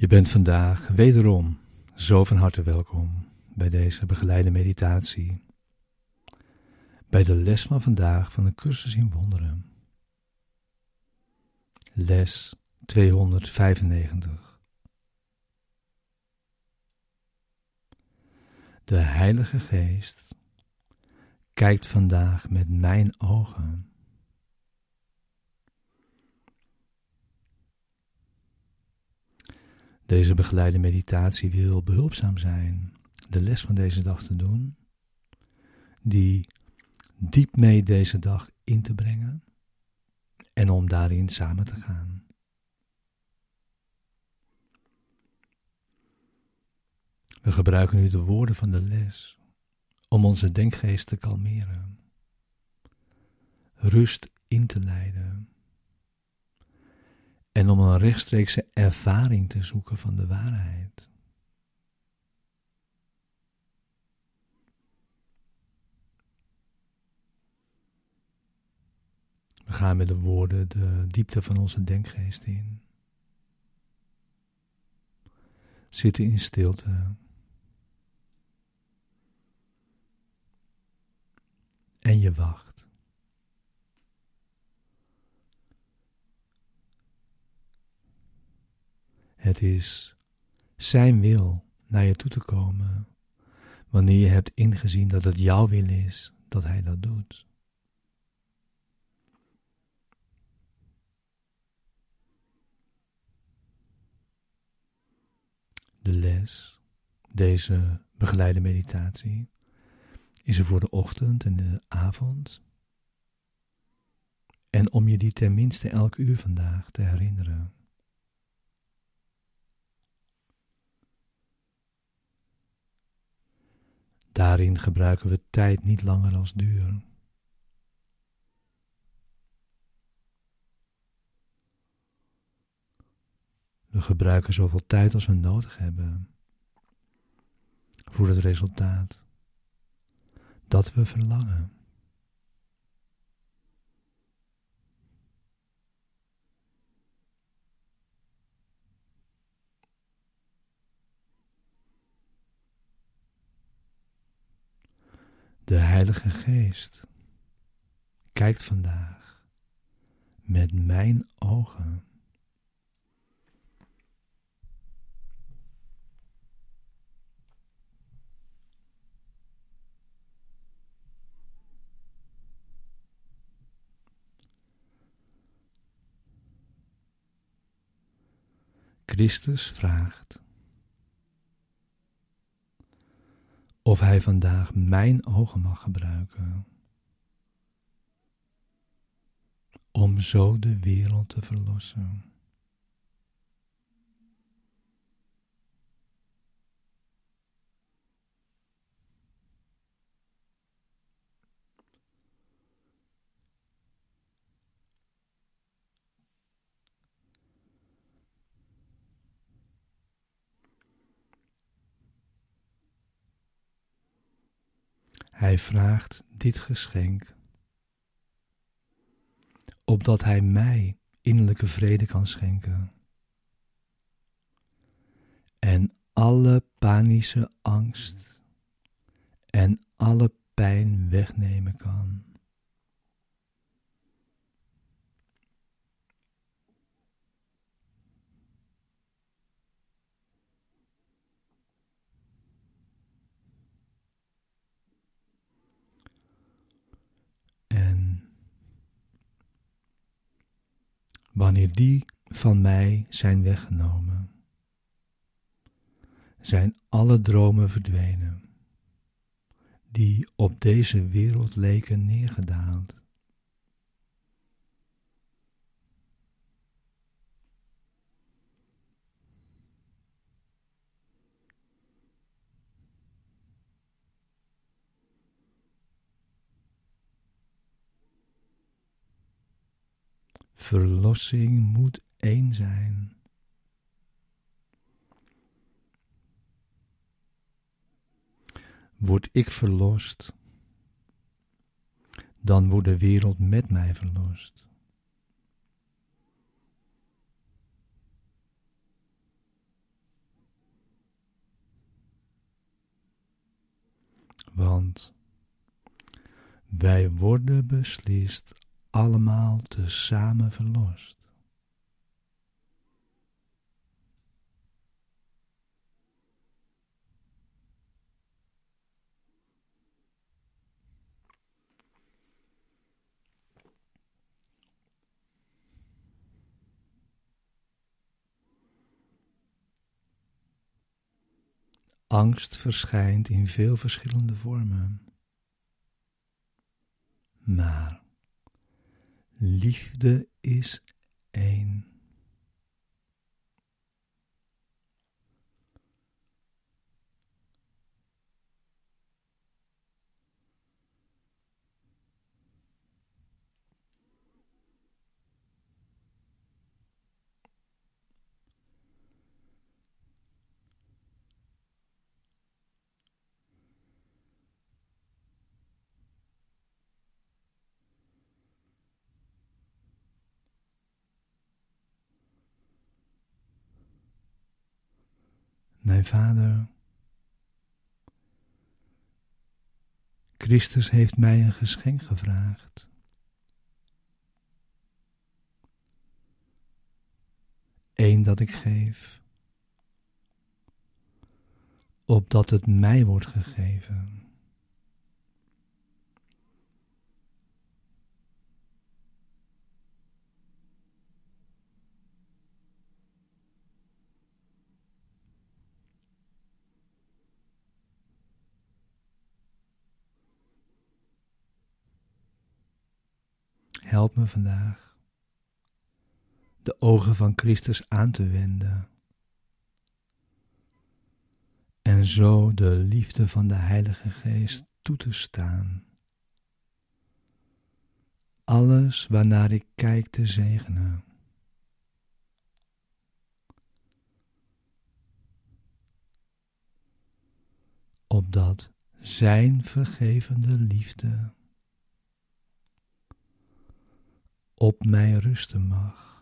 Je bent vandaag wederom zo van harte welkom bij deze begeleide meditatie. Bij de les van vandaag van de cursus in wonderen. Les 295. De Heilige Geest kijkt vandaag met mijn ogen Deze begeleide meditatie wil behulpzaam zijn de les van deze dag te doen, die diep mee deze dag in te brengen en om daarin samen te gaan. We gebruiken nu de woorden van de les om onze denkgeest te kalmeren, rust in te leiden en om een rechtstreekse ervaring te zoeken van de waarheid. We gaan met de woorden de diepte van onze denkgeest in. Zitten in stilte. En je wacht. Het is Zijn wil naar je toe te komen, wanneer je hebt ingezien dat het jouw wil is dat Hij dat doet. De les, deze begeleide meditatie, is er voor de ochtend en de avond. En om je die tenminste elk uur vandaag te herinneren. Daarin gebruiken we tijd niet langer als duur. We gebruiken zoveel tijd als we nodig hebben voor het resultaat dat we verlangen. De Heilige Geest kijkt vandaag met mijn ogen. Christus vraagt of hij vandaag mijn ogen mag gebruiken. Om zo de wereld te verlossen. Hij vraagt dit geschenk, opdat Hij mij innerlijke vrede kan schenken en alle panische angst en alle pijn wegnemen kan. Wanneer die van mij zijn weggenomen, zijn alle dromen verdwenen, die op deze wereld leken neergedaald. Verlossing moet één zijn. Word ik verlost, dan wordt de wereld met mij verlost. Want wij worden beslist allemaal tezamen verlost. Angst verschijnt in veel verschillende vormen. Maar liefde is één. Mijn vader, Christus heeft mij een geschenk gevraagd. Eén dat ik geef, opdat het mij wordt gegeven. Help me vandaag de ogen van Christus aan te wenden en zo de liefde van de Heilige Geest toe te staan. Alles waarnaar ik kijk te zegenen. Opdat Zijn vergevende liefde op mij rusten mag.